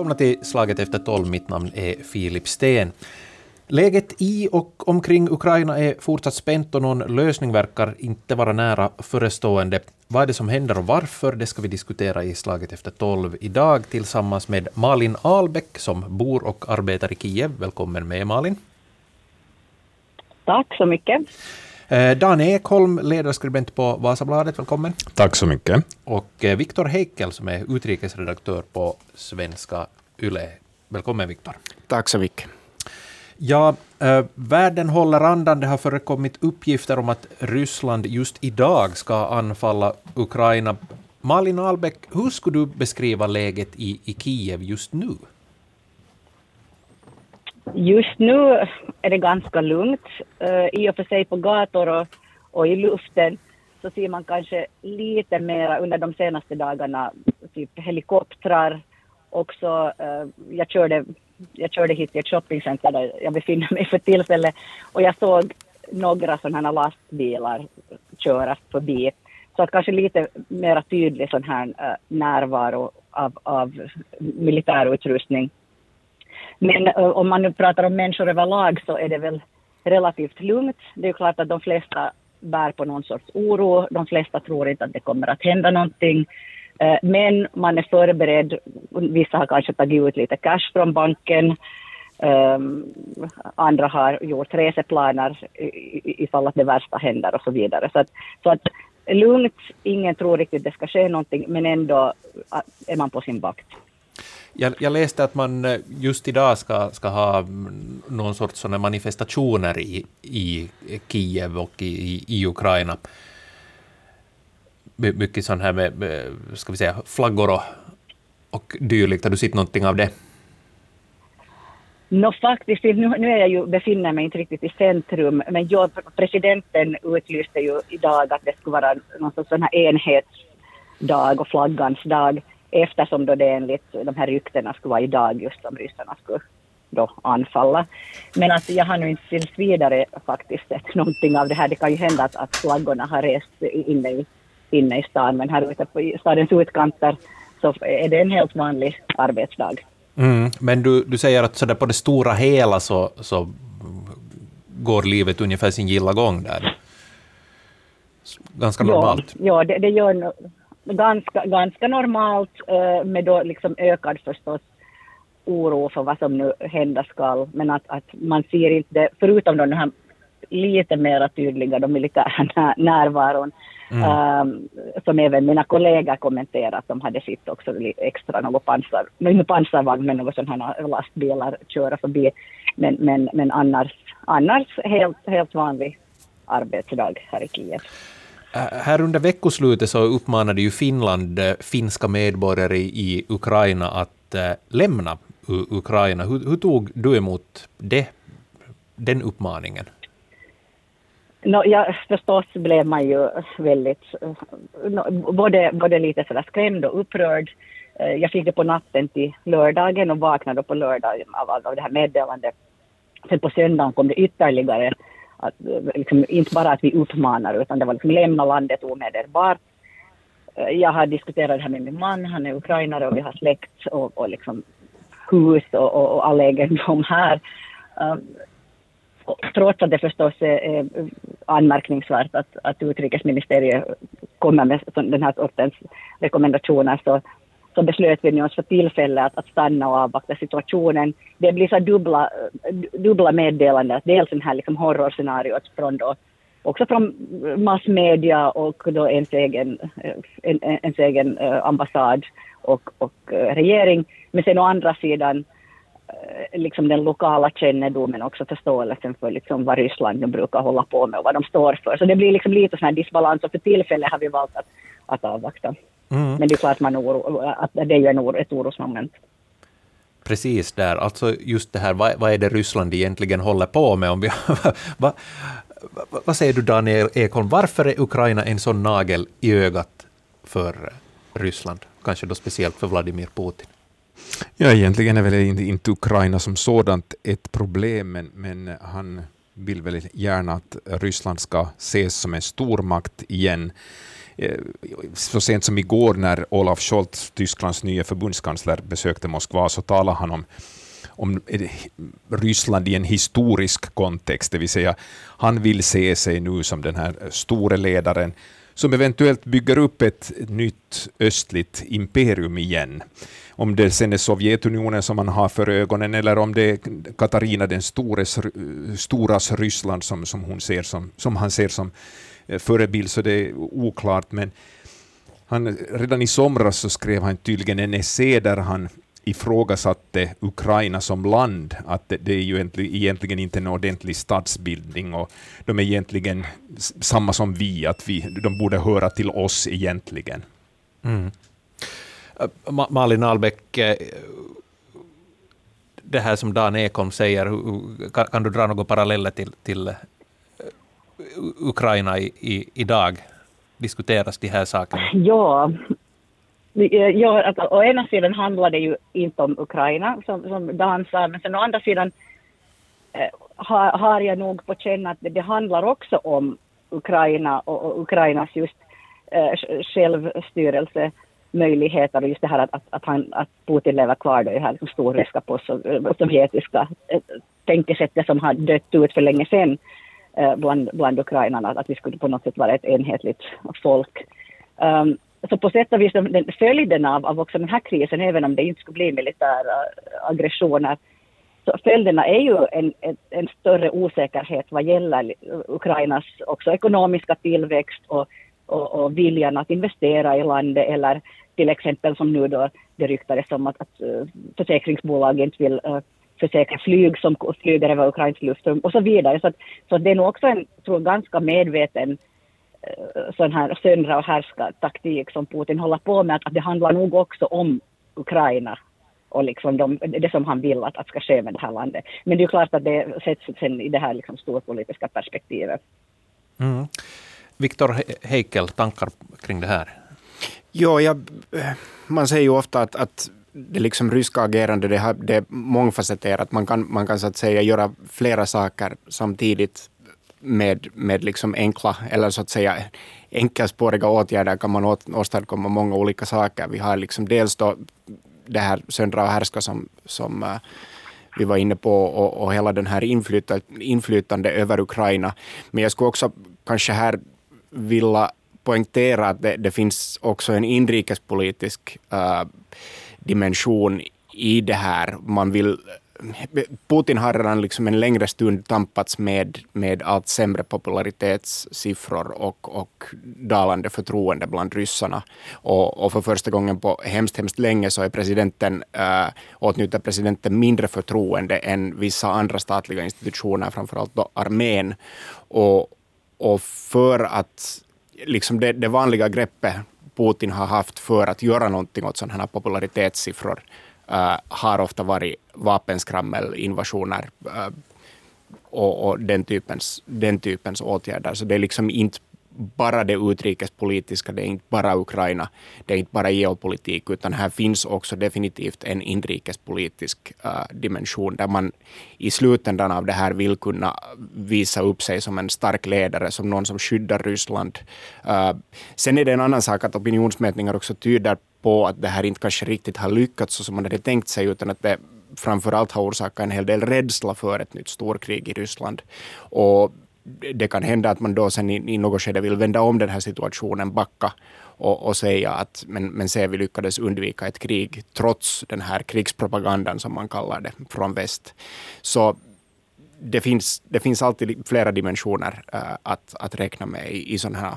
Välkomna till Slaget efter tolv. Mitt namn är Filip Sten. Läget i och omkring Ukraina är fortsatt spänt och någon lösning verkar inte vara nära förestående. Vad är det som händer och varför? Det ska vi diskutera i Slaget efter tolv idag tillsammans med Malin Ahlbäck som bor och arbetar i Kiev. Välkommen med Malin. Tack så mycket. Eh, Dan Ekholm, ledarskribent på Vasabladet, välkommen. Tack så mycket. Och eh, Viktor Heikel som är utrikesredaktör på Svenska Yle. Välkommen Viktor. Tack så mycket. Ja, äh, världen håller andan. Det har förekommit uppgifter om att Ryssland just idag ska anfalla Ukraina. Malin Ahlbäck, hur skulle du beskriva läget i, i Kiev just nu? Just nu är det ganska lugnt. Uh, I och för sig på gator och, och i luften så ser man kanske lite mera under de senaste dagarna, typ helikoptrar. Också, uh, jag, körde, jag körde hit till ett shoppingcenter där jag befinner mig för tillfället och jag såg några sådana här lastbilar köras förbi. Så att kanske lite mera tydlig sån här uh, närvaro av, av militärutrustning men uh, om man nu pratar om människor överlag så är det väl relativt lugnt. Det är klart att de flesta bär på någon sorts oro. De flesta tror inte att det kommer att hända någonting. Eh, men man är förberedd. Vissa har kanske tagit ut lite cash från banken. Um, andra har gjort reseplaner ifall att det värsta händer och så vidare. Så att, så att lugnt, ingen tror riktigt det ska ske någonting, men ändå eh, är man på sin vakt. Jag, jag, läste att man eh, just idag ska, ska ha mm, någon sorts såna manifestationer i, i Kiev och i, i Ukraina. Mycket sånt här med, ska vi säga, flaggor och, och dylikt. Har du sett någonting av det? No, faktiskt, nu, nu är jag ju, befinner mig inte riktigt i centrum, men jag, presidenten utlyste ju idag att det skulle vara någon sorts sån här enhetsdag och flaggans dag eftersom då det enligt de här ryktena skulle vara idag just som ryssarna skulle då anfalla. Men att jag har nu inte tills vidare faktiskt sett någonting av det här. Det kan ju hända att, att flaggorna har rest inne i, inne i stan, men här ute på stadens utkanter så är det en helt vanlig arbetsdag. Mm, men du, du säger att så där på det stora hela så, så går livet ungefär sin gilla gång där? Ganska normalt? Ja, ja det, det gör ganska, ganska normalt uh, med då liksom ökad förstås oro för vad som nu hända skall. Men att, att man ser inte, förutom då den här lite mera tydliga då militära närvaron, mm. um, som även mina kollegor kommenterat, att de hade sett också extra något pansar, inte pansarvagn, men något sådana här lastbilar köra förbi. Men, men, men annars, annars helt, helt vanlig arbetsdag här i Kiev. Här under veckoslutet så uppmanade ju Finland äh, finska medborgare i Ukraina att äh, lämna Ukraina. Hur, hur tog du emot det, den uppmaningen? No, ja, förstås blev man ju väldigt, no, både, både lite sådär skrämd och upprörd. Eh, jag fick det på natten till lördagen och vaknade på lördagen av, av det här meddelandet. Sen på söndagen kom det ytterligare att, liksom, inte bara att vi uppmanar utan det var liksom lämna landet omedelbart. Eh, jag har diskuterat det här med min man, han är ukrainare och vi har släkt och, och liksom hus och, och, och all egendom här. Eh, Trots att det förstås är, anmärkningsvärt att, att utrikesministeriet kommer med den här sortens rekommendationer så, så beslöt vi oss för tillfället att, att stanna och avvakta situationen. Det blir så dubbla, dubbla meddelanden, dels den här liksom horrorscenariot från då, också från massmedia och då ens egen, eh, en, ens egen eh, ambassad och, och eh, regering. Men sen å andra sidan liksom den lokala kännedomen också förståelsen för liksom vad Ryssland brukar hålla på med och vad de står för. Så det blir liksom lite sån här disbalans och för tillfället har vi valt att, att avvakta. Mm. Men det är klart man oro, att det är ju en ett orosmoment. Precis där, alltså just det här, vad, vad är det Ryssland egentligen håller på med? Om vi, vad, vad säger du Daniel Ekholm, varför är Ukraina en sån nagel i ögat för Ryssland? Kanske då speciellt för Vladimir Putin? Ja, egentligen är väl inte, inte Ukraina som sådant ett problem, men, men han vill väl gärna att Ryssland ska ses som en stormakt igen eh, så sent som igår när Olaf Scholz, Tysklands nya förbundskansler, besökte Moskva så talade han om om eh, Ryssland i en historisk kontext, det vill säga han vill se sig nu som den här store ledaren som eventuellt bygger upp ett nytt östligt imperium igen. Om det sen är Sovjetunionen som man har för ögonen eller om det är Katarina den stores, storas Ryssland som, som, hon ser som, som han ser som eh, förebild, så det är oklart. Men han, redan i somras så skrev han tydligen en essä där han ifrågasatte Ukraina som land, att det, det är ju egentligen inte en ordentlig statsbildning och de är egentligen samma som vi, att vi, de borde höra till oss egentligen. Mm. Äh, Malin Ahlbäck, eh, det här som Dan Ekholm säger, kan, du dra några paralleller till, till eh, Ukraina i, i, idag? Diskuteras de här sakerna? Ja, eh, Ja, alltså, å ena sidan handlar det ju inte om Ukraina, som, som Dan sa, men sen å andra sidan eh, har, har jag nog på känna att det, det handlar också om Ukraina och, och Ukrainas just eh, möjligheter och just det här att, att, att, han, att Putin lever kvar då i det här liksom storryska på eh, sovjetiska eh, tänkesättet som har dött ut för länge sedan eh, bland, bland ukrainarna, att vi skulle på något sätt vara ett enhetligt folk. Um, så på sätt och vis den, följden av, av också den här krisen, även om det inte skulle bli militära eh, aggressioner, så följderna är ju en, en, en, större osäkerhet vad gäller Ukrainas också ekonomiska tillväxt och, och, och viljan att investera i landet eller till exempel som nu då det ryktades om att, att eh, försäkringsbolag inte vill eh, uh, försäkra flyg som flyger över ukrainskt luftrum och så vidare. Så, att, så det är nog också en tror, ganska medveten eh, sån här söndra och härska taktik som Putin håller på med, att det handlar nog också om Ukraina och liksom de, det som han vill att, att ska ske med det här landet. Men det är ju klart att det sätts sen i det här liksom storpolitiska perspektivet. Mm. Viktor Heikel, tankar kring det här? Jo, jag, eh, man säger ju ofta att, att det liksom ryska agerandet det, har, det är mångfacetterat. Man kan, man kan så att säga göra flera saker samtidigt med, med liksom enkla, eller så att säga enkelspåriga åtgärder kan man åstadkomma många olika saker. Vi har liksom dels då det här söndra och härska som, som uh, vi var inne på och, och hela den här inflytande, inflytande över Ukraina. Men jag skulle också kanske här vilja poängtera att det, det finns också en inrikespolitisk äh, dimension i det här. Man vill Putin har redan liksom en längre stund tampats med, med allt sämre popularitetssiffror och, och dalande förtroende bland ryssarna. Och, och för första gången på hemskt, hemskt länge så är presidenten, äh, åtnjuter presidenten mindre förtroende än vissa andra statliga institutioner, framförallt då armén. Och, och för att liksom det, det vanliga greppet Putin har haft för att göra någonting åt sådana här popularitetssiffror äh, har ofta varit vapenskrammel, invasioner äh, eh, och, och, den, typens, den typens åtgärder. Så det är liksom inte bara det utrikespolitiska, det är inte bara Ukraina, det är inte bara geopolitik, utan här finns också definitivt en inrikespolitisk uh, dimension där man i slutändan av det här vill kunna visa upp sig som en stark ledare, som någon som skyddar Ryssland. Uh, sen är det en annan sak att opinionsmätningar också tyder på att det här inte kanske riktigt har lyckats så som man hade tänkt sig, utan att det framförallt har orsakat en hel del rädsla för ett nytt storkrig i Ryssland. Och det kan hända att man då sen i, i något skede vill vända om den här situationen, backa och, och säga att men, men se, vi lyckades undvika ett krig trots den här krigspropagandan som man kallar det från väst. Så det finns, det finns alltid flera dimensioner äh, att, att räkna med i, i sådana här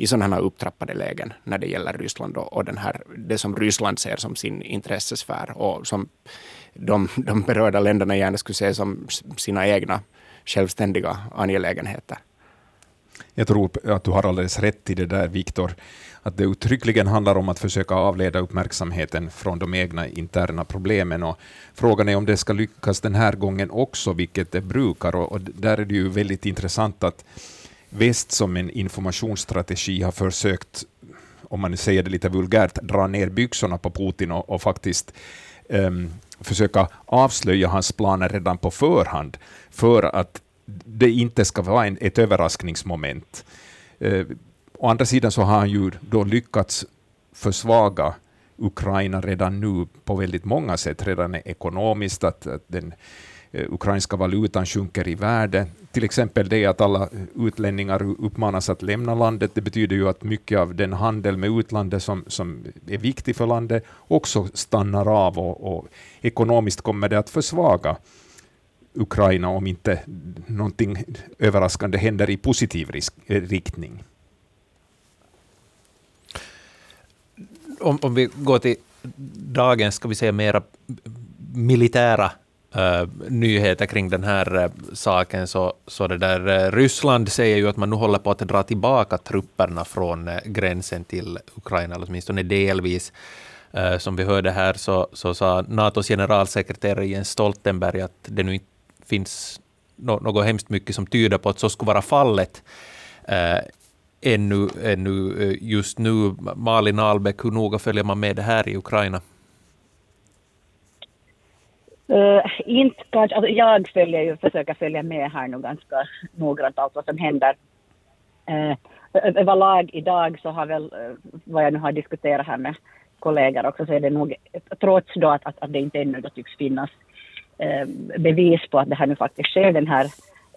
i sådana här upptrappade lägen när det gäller Ryssland och, och den här, det som Ryssland ser som sin intressesfär och som de, de berörda länderna gärna skulle se som sina egna självständiga angelägenheter. Jag tror att du har alldeles rätt i det där, Viktor, att det uttryckligen handlar om att försöka avleda uppmärksamheten från de egna interna problemen. Och frågan är om det ska lyckas den här gången också, vilket det brukar. Och, och där är det ju väldigt intressant att väst som en informationsstrategi har försökt, om man säger det lite vulgärt, dra ner byxorna på Putin och, och faktiskt um, försöka avslöja hans planer redan på förhand, för att det inte ska vara en, ett överraskningsmoment. Uh, å andra sidan så har han ju då lyckats försvaga Ukraina redan nu på väldigt många sätt, redan ekonomiskt, att, att den Eh, ukrainska valutan sjunker i värde. Till exempel det att alla utlänningar uppmanas att lämna landet, det betyder ju att mycket av den handel med utlandet som, som är viktig för landet också stannar av och, och ekonomiskt kommer det att försvaga Ukraina om inte någonting överraskande händer i positiv risk, eh, riktning. Om, om vi går till dagens, ska vi säga, mera militära Uh, nyheter kring den här uh, saken, så, så det där, uh, Ryssland säger ju att man nu håller på att dra tillbaka trupperna från gränsen till Ukraina, eller åtminstone delvis. som vi hörde här så, så sa NATOs generalsekreterare Jens Stoltenberg att det nu inte finns no, något hemskt mycket som tyder på att så skulle vara fallet ännu, ännu just nu. Malin Albeck, hur noga följer man med det här i Ukraina? Uh, inte kanske, alltså jag följer ju, försöker följa med här nu ganska noggrant allt vad som händer. Uh, överlag idag så har väl, uh, vad jag nu har diskuterat här med kollegor också, så är det nog, trots då att, att, att det inte ännu då tycks finnas uh, bevis på att det här nu faktiskt sker, den här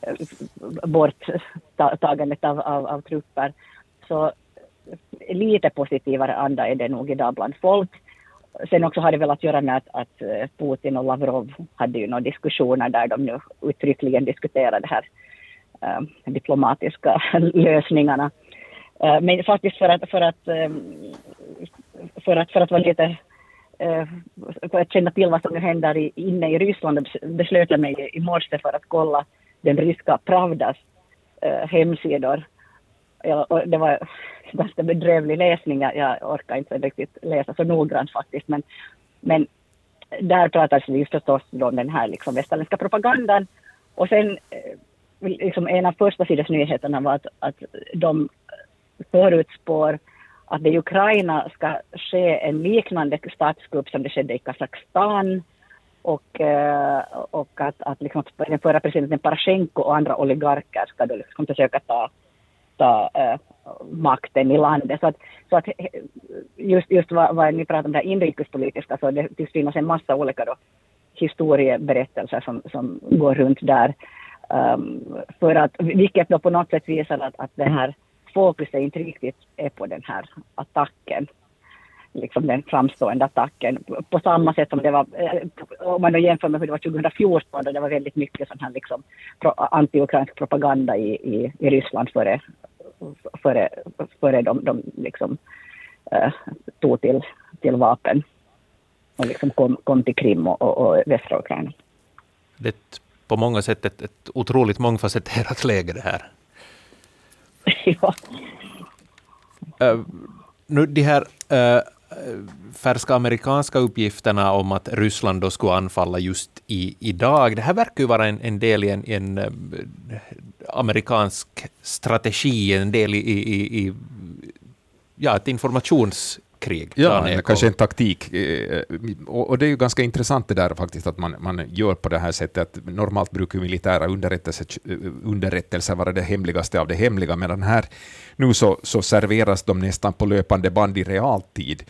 uh, borttagandet av, av, av trupper, så lite positivare anda är det nog idag bland folk sen också har det väl att göra med att, att eh, Putin och Lavrov hade ju några diskussioner där de nu uttryckligen diskuterade eh, de här äh, diplomatiska lösningarna. Äh, men faktiskt för att, för att, äh, för att, för att vara lite för att känna till vad som nu händer i, inne i Ryssland beslöt jag mig i morse för att kolla den ryska Pravdas hemsidor. Ja, och det var ganska bedrövlig läsning. Jag, jag orkar inte riktigt läsa så noggrant faktiskt. Men, men där pratades det ju förstås om den här liksom västerländska propagandan. Och sen eh, liksom en av första sidans nyheterna var att, att de förutspår att det i Ukraina ska ske en liknande statskupp som det skedde i Kazakstan och, eh, och att, att liksom den förra presidenten Parashenko och andra oligarker ska då liksom försöka ta Tota, ta äh, makten i landet. Så att, så att just, just vad, vad ni pratar om det inrikespolitiska, så det tycks finnas en massa olika då, historieberättelser som, som går runt där. Um, för att, vilket då på något sätt visar att, att det här fokuset inte riktigt är på den här attacken liksom den framstående attacken. På samma sätt som det var, eh, om man då jämför med hur det var 2014 då det var väldigt mycket sån här liksom anti-ukrainsk propaganda i, i, i Ryssland före, före, före de, de liksom, äh, tog till, till vapen och liksom kom, kom till Krim och, och, och västra Ukraina. Det är på många sätt ett, ett otroligt mångfacetterat läge det här. ja. Uh, nu de här uh, färska amerikanska uppgifterna om att Ryssland då skulle anfalla just i, idag. Det här verkar ju vara en, en del i en, en uh, amerikansk strategi, en del i, i, i ja, ett informationskrig. Ja, eller kanske en taktik. Eh, och det är ju ganska intressant det där faktiskt, att man, man gör på det här sättet. Att normalt brukar militära underrättelser, underrättelser vara det hemligaste av det hemliga, medan här nu så, så serveras de nästan på löpande band i realtid.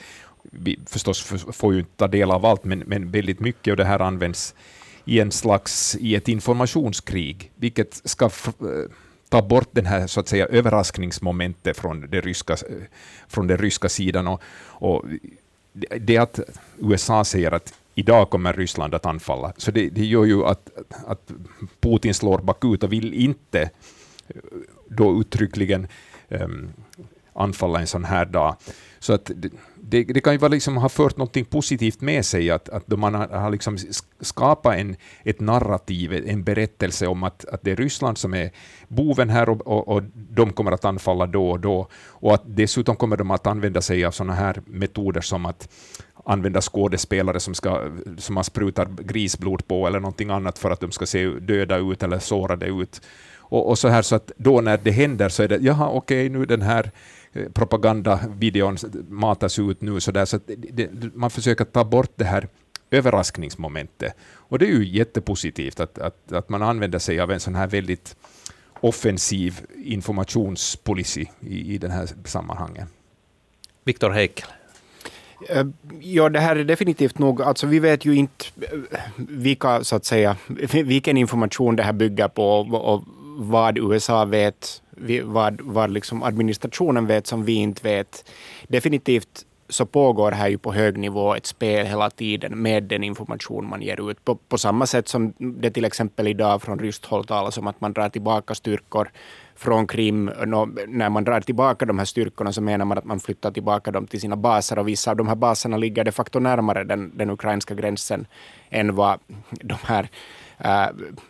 Vi förstås får ju inte ta del av allt, men, men väldigt mycket av det här används i en slags i ett informationskrig, vilket ska eh, ta bort den här så att säga överraskningsmomentet från det ryska, eh, från den ryska sidan. Och, och det att USA säger att idag kommer Ryssland att anfalla, så det, det gör ju att, att Putin slår bakut och vill inte eh, då uttryckligen um, anfalla en sån här dag. Så att det, det, kan ju vara liksom ha fört något positivt med sig, att, att man har, har liksom skapat en, ett narrativ, en berättelse om att, att det är Ryssland som är boven här och, och, och de kommer att anfalla då och då. Och att dessutom kommer de att använda sig av sådana här metoder som att använda skådespelare som, ska, som man sprutar grisblod på eller någonting annat för att de ska se döda ut eller sårade ut. Och, och så här så att då när det händer så är det, jaha okej, okay, nu den här propagandavideon matas ut nu så där, så det, man försöker ta bort det här överraskningsmomentet. Och det är ju jättepositivt att, att, att man använder sig av en sån här väldigt offensiv informationspolicy i, i den här sammanhanget. Viktor Heikel. Eh, ja, det här är definitivt nog, alltså vi vet ju inte eh, vilka, så att säga, vilken information det här bygger på och, och vad USA vet, vad, vad liksom administrationen vet som vi inte vet. Definitivt så pågår här ju på hög nivå ett spel hela tiden med den information man ger ut. På, på samma sätt som det till exempel idag från ryskt håll talas om att man drar tillbaka styrkor från Krim. När man drar tillbaka de här styrkorna så menar man att man flyttar tillbaka dem till sina baser och vissa av de här baserna ligger de facto närmare den, den ukrainska gränsen än vad de här Äh,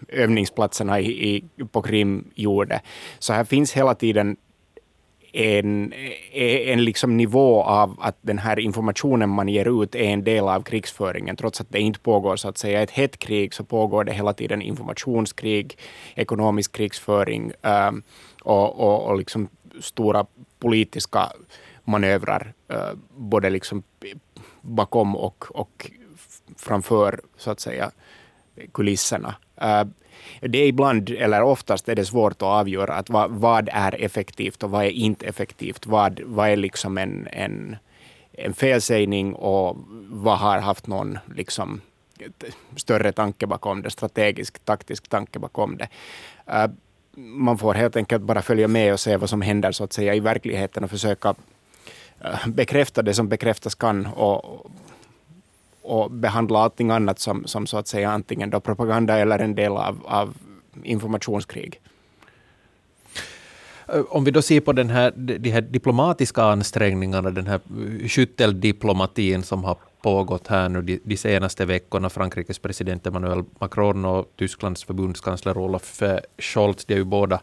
övningsplatserna i, i, på Krim gjorde. Så här finns hela tiden en, e, en liksom nivå av att den här informationen man ger ut är en del av krigsföringen. Trots att det inte pågår så att säga ett hett krig så pågår det hela tiden informationskrig, ekonomisk krigsföring um, och, och, och liksom stora politiska manövrar, uh, både liksom bakom och, och framför så att säga kulisserna. Eh, det är ibland, eller oftast, är det svårt att avgöra att vad, vad är effektivt och vad är inte effektivt. Vad, vad är liksom en, en, en felsägning och vad har haft någon liksom, större tanke bakom det, strategisk, taktisk tanke bakom det. Eh, man får helt enkelt bara följa med och se vad som händer så att säga i verkligheten och försöka eh, bekräfta det som bekräftas kan och, och behandla allting annat som, som så att säga antingen då propaganda eller en del av, av informationskrig. Eh, om vi då ser på den här, de här diplomatiska ansträngningarna, den här skytteldiplomatin som har pågått här nu de, de senaste veckorna. Frankrikes president Emmanuel Macron och Tysklands förbundskansler Olaf eh, Scholz, de har ju båda,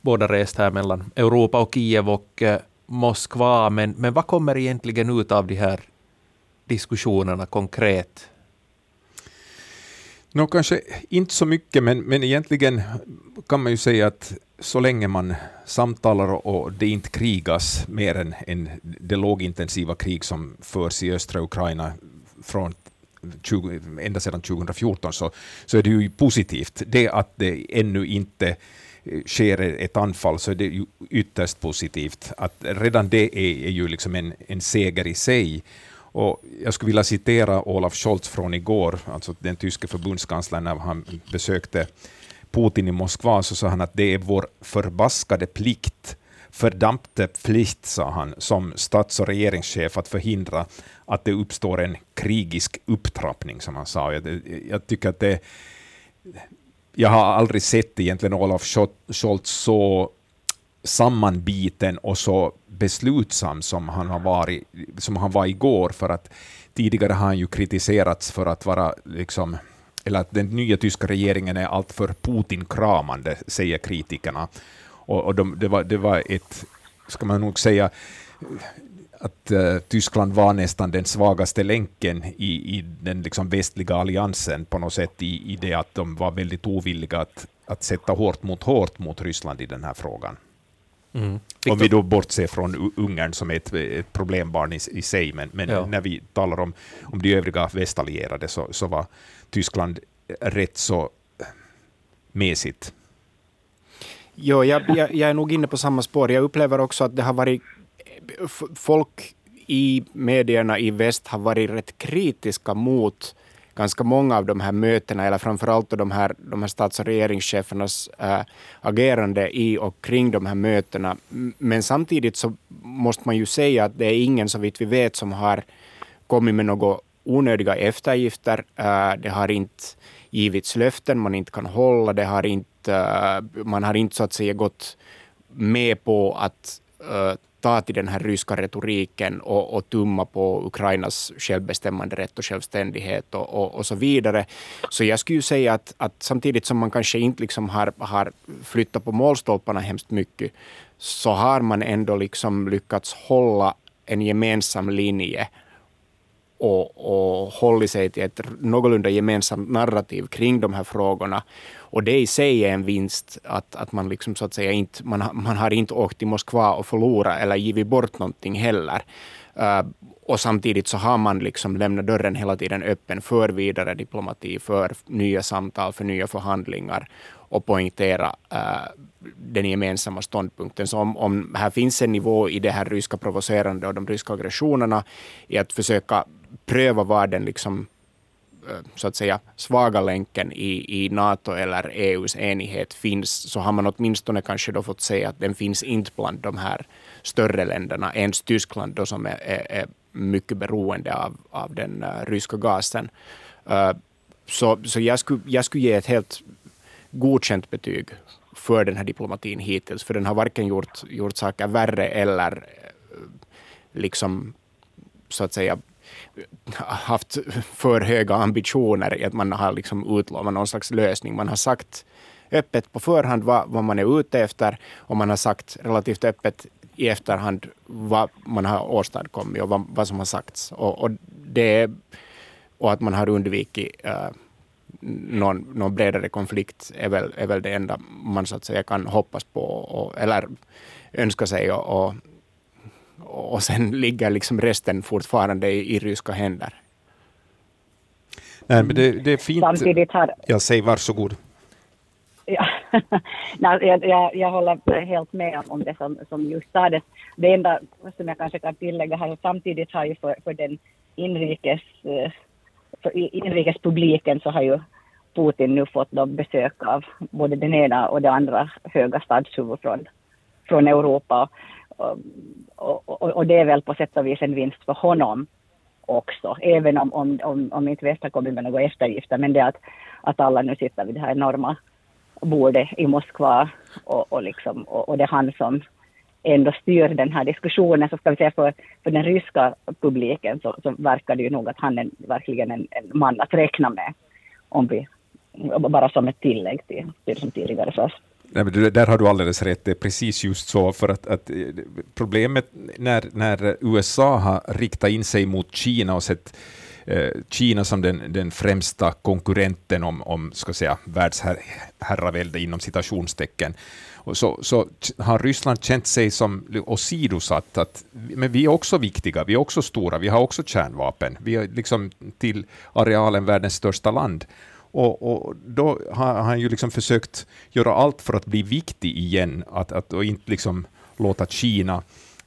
båda rest här mellan Europa och Kiev och eh, Moskva. Men, men vad kommer egentligen ut av de här diskussionerna konkret? Nå, kanske inte så mycket, men, men egentligen kan man ju säga att så länge man samtalar och det inte krigas mer än, än det lågintensiva krig som förs i östra Ukraina från 20, ända sedan 2014 så, så är det ju positivt. Det att det ännu inte eh, sker ett anfall så är det ju ytterst positivt. Att redan det är, är ju liksom en, en seger i sig. Och jag skulle vilja citera Olaf Scholz från igår, alltså den tyske förbundskanslern, när han besökte Putin i Moskva, så sa han att det är vår förbaskade plikt, fördampte plikt, sa han, som stats och regeringschef att förhindra att det uppstår en krigisk upptrappning, som han sa. Jag, jag tycker att det... Jag har aldrig sett egentligen Olaf Scholz så sammanbiten och så beslutsam som han, har varit, som han var igår, för att tidigare har han ju kritiserats för att vara liksom eller att den nya tyska regeringen är alltför Putin-kramande, säger kritikerna. Och, och de, det, var, det var ett, ska man nog säga, att uh, Tyskland var nästan den svagaste länken i, i den liksom västliga alliansen på något sätt, i, i det att de var väldigt ovilliga att, att sätta hårt mot hårt mot Ryssland i den här frågan. Mm. Om vi då bortser från Ungern som är ett, ett problembarn i, i sig, men, men ja. när vi talar om, om de övriga västallierade så, så var Tyskland rätt så mesigt. Jo, jag, jag, jag, är nog inne på samma spår. Jag upplever också att det har varit folk i medierna i väst har varit rätt kritiska mot ganska många av de här mötena, eller framförallt de här, de här stats och regeringschefernas äh, agerande i och kring de här mötena. Men samtidigt så måste man ju säga att det är ingen, så vitt vi vet, som har kommit med några onödiga eftergifter. Äh, det har inte givits löften man inte kan hålla. Det har inte, äh, man har inte så att säga gått med på att ta till den här ryska retoriken och, och tumma på Ukrainas självbestämmande rätt och självständighet och, och, och, så vidare. Så jag skulle ju säga att, att samtidigt som man kanske inte liksom har, har flyttat på målstolparna hemskt mycket, så har man ändå liksom lyckats hålla en gemensam linje och, och hållit sig till ett någorlunda gemensamt narrativ kring de här frågorna. Och det i sig är en vinst, att, att man, liksom, så att säga inte, man, man har inte åkt till Moskva och förlorat eller givit bort någonting heller. Uh, och samtidigt så har man liksom lämnat dörren hela tiden öppen för vidare diplomati, för nya samtal, för nya förhandlingar och poängtera uh, den gemensamma ståndpunkten. Så om, om här finns en nivå i det här ryska provocerande och de ryska aggressionerna i att försöka pröva var den liksom eh, så att säga svaga länken i, i NATO eller EUs enighet finns, så har man åtminstone kanske då fått se att den finns inte bland de här större länderna, ens Tyskland då som är, är, är mycket beroende av, av den uh, ryska gasen. Uh, så så jag, skulle, jag skulle ge ett helt godkänt betyg för den här diplomatin hittills, för den har varken gjort, gjort saker värre eller liksom så att säga haft för höga ambitioner i att man har liksom utlovat någon slags lösning. Man har sagt öppet på förhand vad, vad man är ute efter och man har sagt relativt öppet i efterhand vad man har åstadkommit och vad, vad som har sagts. Och, och, det, och att man har undvikit uh, någon, någon bredare konflikt är väl, är väl det enda man så att säga kan hoppas på och, eller önska sig. Och, och och sen ligger liksom resten fortfarande i, i ryska händer. Nej, men det, det är fint. Samtidigt har... Jag säger varsågod. Ja, Nej, jag, jag, jag håller helt med om det som, som just sades. Det enda som jag kanske kan tillägga här, samtidigt har ju för, för den inrikes, eh, för inrikespubliken så har ju Putin nu fått besök av både den ena och det andra höga statshuvud från, från Europa. Och, och, och, det är väl på sätt och vis en vinst för honom också, även om, om, om, om inte väst har kommit med några eftergifter. Men det att, att alla nu sitter vid det här enorma bordet i Moskva och, och, liksom, och, och det är han som ändå styr den här diskussionen. Så ska vi säga för, för den ryska publiken så, så verkar det ju nog att han är verkligen en, en man att räkna med. Om vi, bara som ett tillägg till det som tidigare sades. Nej, men där har du alldeles rätt, det är precis just så. För att, att eh, problemet när, när USA har riktat in sig mot Kina och sett eh, Kina som den, den främsta konkurrenten om, om ska säga, världsherravälde inom citationstecken, och så, så har Ryssland känt sig som åsidosatt, att men vi är också viktiga, vi är också stora, vi har också kärnvapen, vi är liksom till arealen världens största land. Och, och, då har han ju liksom försökt göra allt för att bli viktig igen, att, att, och inte liksom låta Kina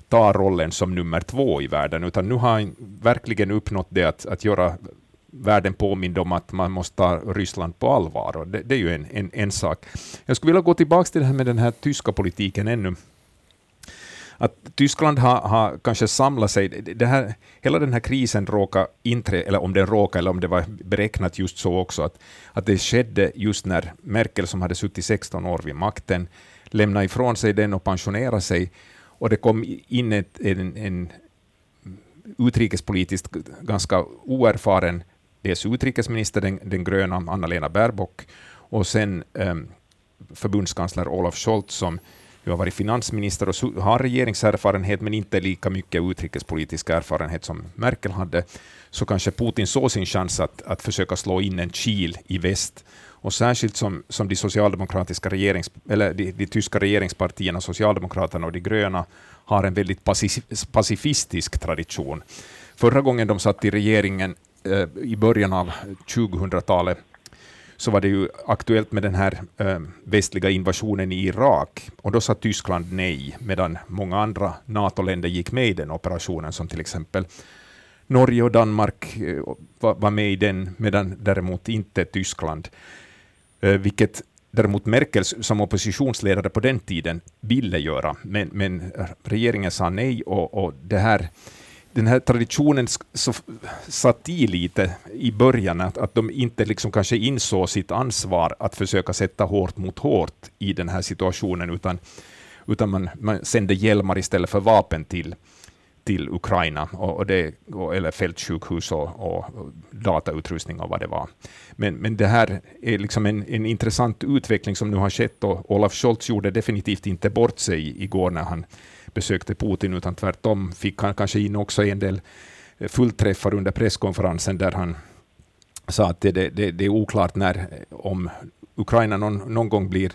ta rollen som nummer två i världen, utan nu har han verkligen uppnått det att, att göra världen påmind om att man måste ta Ryssland på allvar. Och det, det är ju en, en, en, sak. Jag skulle vilja gå tillbaka till det här med den här tyska politiken ännu att Tyskland har, har kanske samlat sig, det här, hela den här krisen råkar inträ, eller om den råkar, eller om det var beräknat just så också, att, att det skedde just när Merkel, som hade suttit 16 år vid makten, lämnade ifrån sig den och pensionerade sig, och det kom in ett, en, en utrikespolitiskt ganska oerfaren dels utrikesminister, den, den gröna Anna-Lena Baerbock, och sen um, förbundskansler Olaf Scholz, som du har varit finansminister och har regeringserfarenhet, men inte lika mycket utrikespolitisk erfarenhet som Merkel hade, så kanske Putin såg sin chans att, att försöka slå in en kil i väst. Och särskilt som, som de socialdemokratiska regerings, eller de, de tyska regeringspartierna, Socialdemokraterna och de gröna, har en väldigt pacifistisk tradition. Förra gången de satt i regeringen eh, i början av 2000-talet så var det ju aktuellt med den här äh, västliga invasionen i Irak, och då sa Tyskland nej, medan många andra NATO-länder gick med i den operationen, som till exempel Norge och Danmark eh, äh, var, var med i den, medan däremot inte Tyskland, äh, vilket däremot Merkel som oppositionsledare på den tiden ville göra, men, men regeringen sa nej, och, och det här den här traditionen så satt i lite i början, att, att de inte liksom kanske insåg sitt ansvar att försöka sätta hårt mot hårt i den här situationen, utan, utan man, man sände hjälmar istället för vapen till, till Ukraina, och, och det, och, eller fältsjukhus och, och, och datautrustning och vad det var. Men, men det här är liksom en, en intressant utveckling som nu har skett, och Olaf Scholz gjorde definitivt inte bort sig igår när han besökte Putin, utan tvärtom fick han kanske in också en del eh, fullträffar under presskonferensen där han sa att det, det, det är oklart när, eh, om Ukraina någon, någon gång blir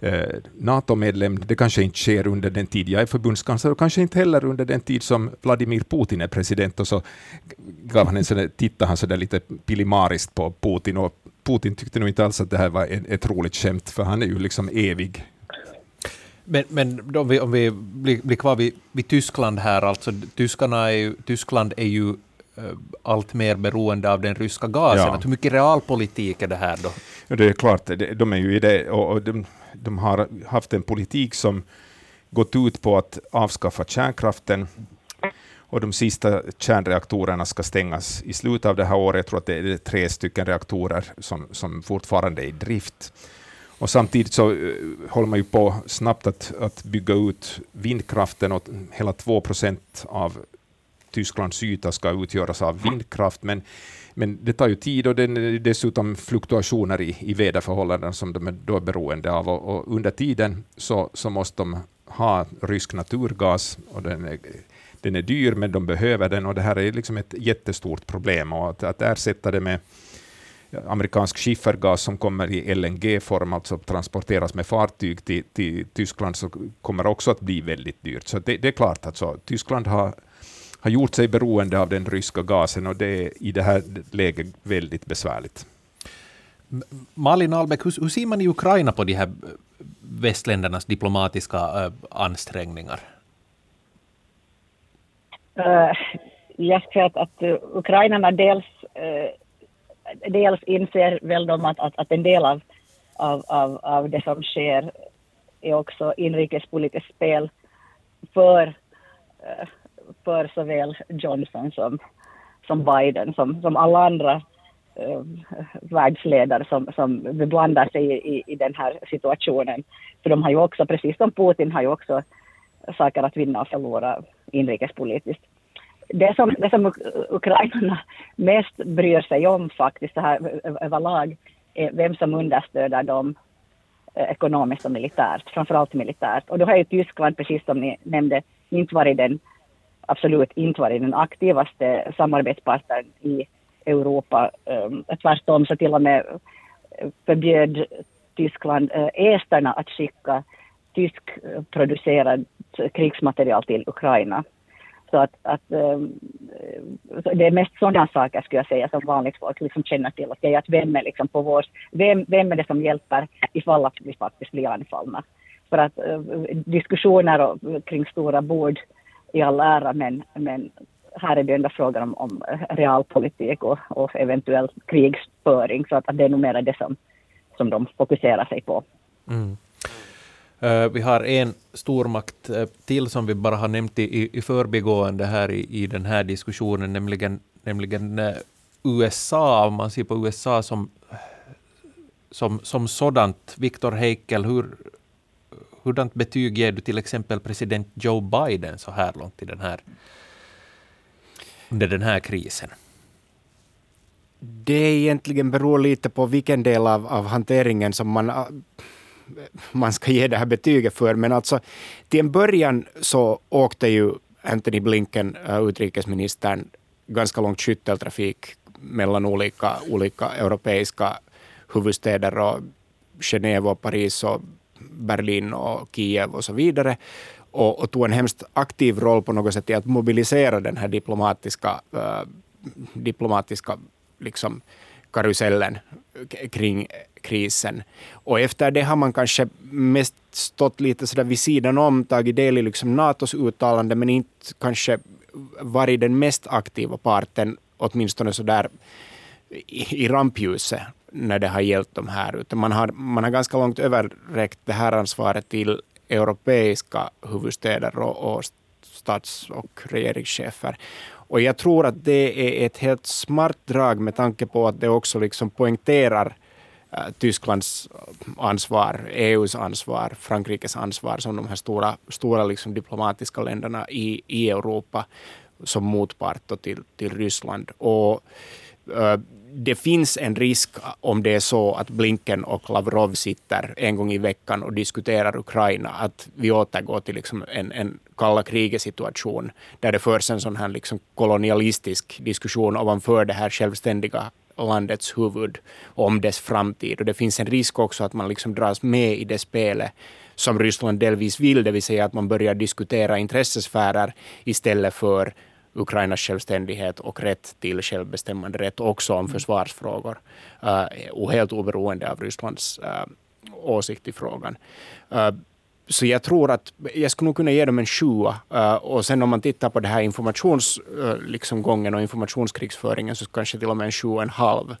eh, NATO-medlem. Det kanske inte sker under den tid jag är förbundskansler och kanske inte heller under den tid som Vladimir Putin är president. Och så gav han en sån tittade han så där lite pilimariskt på Putin och Putin tyckte nog inte alls att det här var ett roligt skämt, för han är ju liksom evig men, men om vi, om vi blir, blir kvar vid, vid, Tyskland här, alltså tyskarna är ju, Tyskland är ju uh, allt mer beroende av den ryska gasen. Ja. Hur mycket realpolitik är det här då? Ja, det är klart, de är ju i det, och de, de har haft en politik som gått ut på att avskaffa kärnkraften, och de sista kärnreaktorerna ska stängas i slutet av det här året. Jag tror att det är tre stycken reaktorer som, som fortfarande är i drift. Och samtidigt så uh, håller man ju på snabbt att, att bygga ut vindkraften och hela 2 procent av Tysklands yta ska utgöras av vindkraft. Men, men det tar ju tid och det är dessutom fluktuationer i, i väderförhållanden som de är då beroende av. Och, och under tiden så, så måste de ha rysk naturgas och den är, den är dyr, men de behöver den och det här är liksom ett jättestort problem. Och att, att ersätta det med amerikansk skiffergas som kommer i LNG-form, alltså transporteras med fartyg till, till Tyskland, så kommer också att bli väldigt dyrt. Så det, det är klart att så, Tyskland har, har gjort sig beroende av den ryska gasen och det är i det här läget väldigt besvärligt. Malin Albeck, hur, hur ser man i Ukraina på de här västländernas diplomatiska äh, ansträngningar? Uh, jag tror att, att ukrainarna dels uh, dels inser väl de att, att, att en del av, av, av, av det som sker är också inrikespolitiskt spel för, eh, för såväl Johnson som, som Biden, som, som alla andra uh, världsledare som, som beblandar sig i, i den här situationen. För de har ju också, precis som Putin, har ju också saker att vinna och förlora inrikespolitiskt det som, det som ukrainarna mest bryr sig om faktiskt så här överlag är vem som understöder dem eh, ekonomiskt och militärt, framförallt militärt. Och då har ju Tyskland, precis som ni nämnde, inte varit den, absolut inte varit den aktivaste samarbetspartnern i Europa. Ehm, tvärtom så till och med eh, förbjöd Tyskland eh, esterna att skicka tyskproducerad krigsmaterial till Ukraina. Så att, att um, det är mest sådana saker skulle jag säga som vanligt folk liksom känner till. Okay, att vem är liksom på vår, vem, vem är det som hjälper ifall att vi faktiskt blir anfallna? För att eh, diskussioner och, kring stora bord i all ära, men, men här är det ändå frågan om, om realpolitik och, och eventuell krigsföring. Så att, att det är nog mer det som, som de fokuserar sig på. Mm. Uh, vi har en stormakt uh, till som vi bara har nämnt i, i förbigående här i, i den här diskussionen, nämligen, nämligen uh, USA. Om man ser på USA som, som, som sådant. Viktor Heikel, hur, hurdant betyg ger du till exempel president Joe Biden så här långt i den här, under den här krisen? Det egentligen beror lite på vilken del av, av hanteringen som man man ska ge det här betyget för. Men alltså till en början så åkte ju Anthony Blinken, äh, utrikesministern, ganska långt skytteltrafik mellan olika, olika europeiska huvudstäder och Genève och Paris och Berlin och Kiev och så vidare. Och, och tog en hemskt aktiv roll på något sätt i att mobilisera den här diplomatiska, äh, diplomatiska liksom, karusellen kring krisen. Och efter det har man kanske mest stått lite sådär vid sidan om, tagit del i liksom Natos uttalande, men inte kanske varit den mest aktiva parten, åtminstone sådär i, i rampljuset när det har gällt de här. Utan man har, man har ganska långt överräckt det här ansvaret till europeiska huvudstäder och, och stats och regeringschefer. Och jag tror att det är ett helt smart drag med tanke på att det också liksom poängterar äh, Tysklands äh, ansvar, EUs ansvar, Frankrikes ansvar som de här stora, stora liksom diplomatiska länderna i, i Europa som motpart till, till Ryssland. Och, äh, det finns en risk om det är så att Blinken och Lavrov sitter en gång i veckan och diskuterar Ukraina, att vi återgår till liksom en, en kalla kriget-situation där det förs en sån här liksom kolonialistisk diskussion ovanför det här självständiga landets huvud om dess framtid. Och det finns en risk också att man liksom dras med i det spelet som Ryssland delvis vill, det vill säga att man börjar diskutera intressesfärer istället för Ukrainas självständighet och rätt till självbestämmande rätt också om försvarsfrågor. Uh, och helt oberoende av Rysslands uh, åsikt i frågan. Uh, så jag tror att jag skulle nog kunna ge dem en sjua. Och sen om man tittar på det här informationsgången liksom och informationskrigsföringen så kanske till och med en sju och en halv.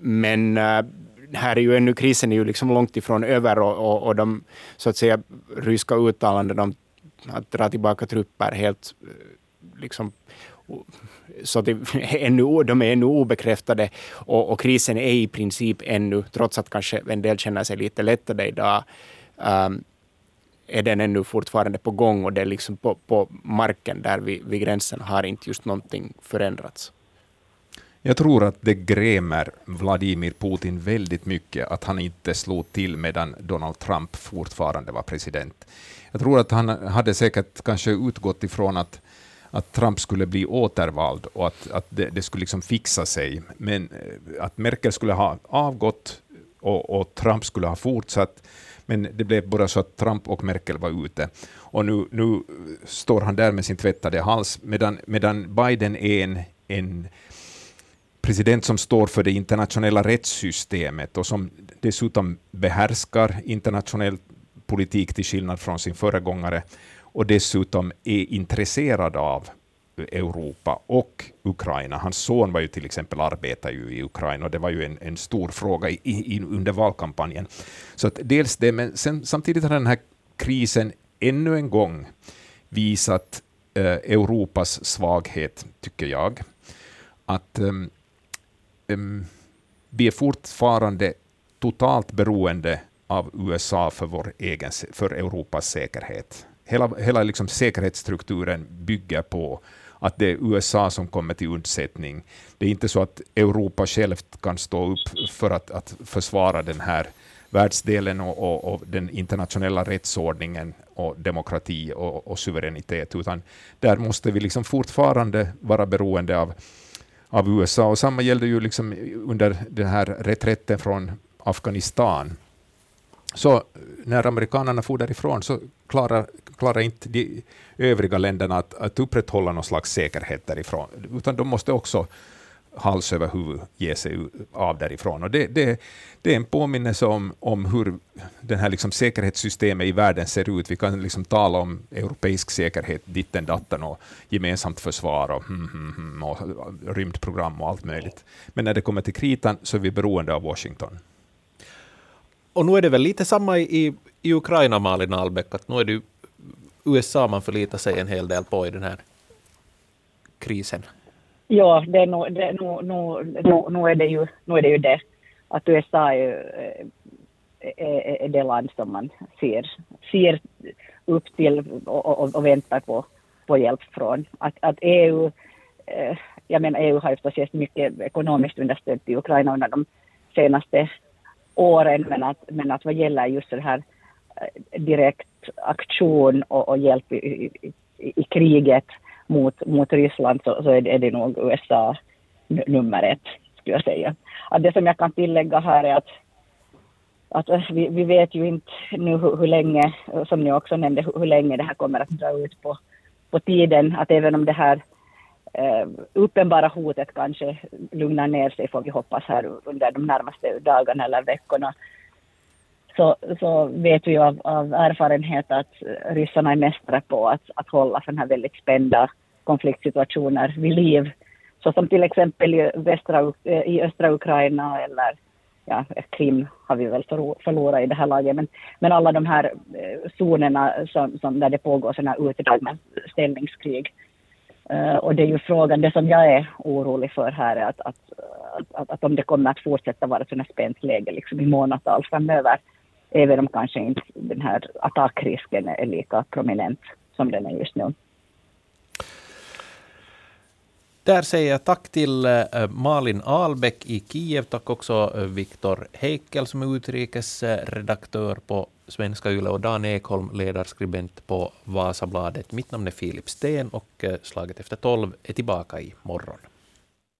Men här är ju ännu krisen är ju liksom långt ifrån över och, och, och de så att säga ryska uttalanden om att dra tillbaka trupper helt eh, liksom så det, ännu, de är ännu obekräftade och, och, krisen är i princip ännu, trots att kanske en del känner sig lite lättade idag, um, är den ännu fortfarande på gång och det är liksom på, på marken där vid, vid gränsen har inte just någonting förändrats. Jag tror att det grämer Vladimir Putin väldigt mycket att han inte slog till medan Donald Trump fortfarande var president. Jag tror att han hade säkert kanske utgått ifrån att, att Trump skulle bli återvald och att, att det, det skulle liksom fixa sig. Men eh, att Merkel skulle ha avgått och, och Trump skulle ha fortsatt men det blev bara så att Trump och Merkel var ute. Och nu, nu står han där med sin tvättade hals, medan, medan Biden är en, en president som står för det internationella rättssystemet och som dessutom behärskar internationell politik till skillnad från sin föregångare och dessutom är intresserad av Europa och Ukraina. Hans son var ju till exempel arbetar ju i Ukraina och det var ju en, en stor fråga i, i, under valkampanjen. Så att dels det, men sen, samtidigt har den här krisen ännu en gång visat eh, Europas svaghet, tycker jag. Att um, um, vi är fortfarande totalt beroende av USA för, vår egen, för Europas säkerhet. Hela, hela liksom säkerhetsstrukturen bygger på att det är USA som kommer till undsättning. Det är inte så att Europa självt kan stå upp för att, att försvara den här världsdelen och, och, och, den internationella rättsordningen och demokrati och, och, suveränitet, utan där måste vi liksom fortfarande vara beroende av, av USA. Och samma gällde ju liksom under den här reträtten från Afghanistan. Så eh, när amerikanerna for därifrån så klarar, klarar inte de övriga länderna att, att upprätthålla någon slags säkerhet därifrån, utan de måste också hals över huvud ge sig av därifrån. Och det, det, det är en påminnelse om, om hur det här liksom säkerhetssystemet i världen ser ut. Vi kan liksom tala om europeisk säkerhet, ditten datten och gemensamt försvar och, mm, mm, och rymdprogram och allt möjligt. Men när det kommer till kritan så är vi beroende av Washington. Och nu är det väl lite samma i, i Ukraina, Malin Albeck, att nu är det USA man förlitar sig en hel del på i den här krisen. Ja, det är nog, det, nu, nu, nu, nu, är det ju, nu är det ju det. Att USA är, är, eh, eh, eh, är det land som man ser, ser upp till och, och, och väntar på, på hjälp från. Att, att EU, jag menar EU har ju förstås gett mycket ekonomiskt understöd till Ukraina under de senaste åren, men att, men att vad gäller just det här eh, direkt aktion och, och hjälp i, i, i, kriget mot, mot Ryssland så, så är, det, är det nog USA nummer ett, skulle jag säga. Att det som jag kan tillägga här är att, att eh, vi, vi vet ju inte nu hur, hur länge, eh, som ni också nämnde, hur, hur länge det här kommer att dra ut på, på tiden. Att även om det här eh, uppenbara hotet kanske lugnar ner sig, får vi hoppas, här under de närmaste dagarna eller veckorna, så, så vet vi av, av erfarenhet att ryssarna är mästare på att, att hålla sådana här väldigt spända konfliktsituationer vid liv. Så som till exempel i, västra, eh, i östra Ukraina eller ja, Krim har vi väl förlorat i det här laget, men, men alla de här eh, zonerna som, som där det pågår sådana här utdragna ställningskrig. Uh, och det är ju frågan, det som jag är orolig för här är att, att, att, att om det kommer att fortsätta vara ett sådant spänt läge liksom i månadtal framöver, även om kanske inte den här attackrisken är lika prominent som den är just nu. Där säger jag tack till eh, Malin Albeck i Kiev. Tack också eh, Viktor Heikel som är utrikesredaktör på Svenska Yle och Dan Ekholm, ledarskribent på Vasabladet. Mitt namn är Filip Sten och eh, Slaget efter tolv är tillbaka i morgon.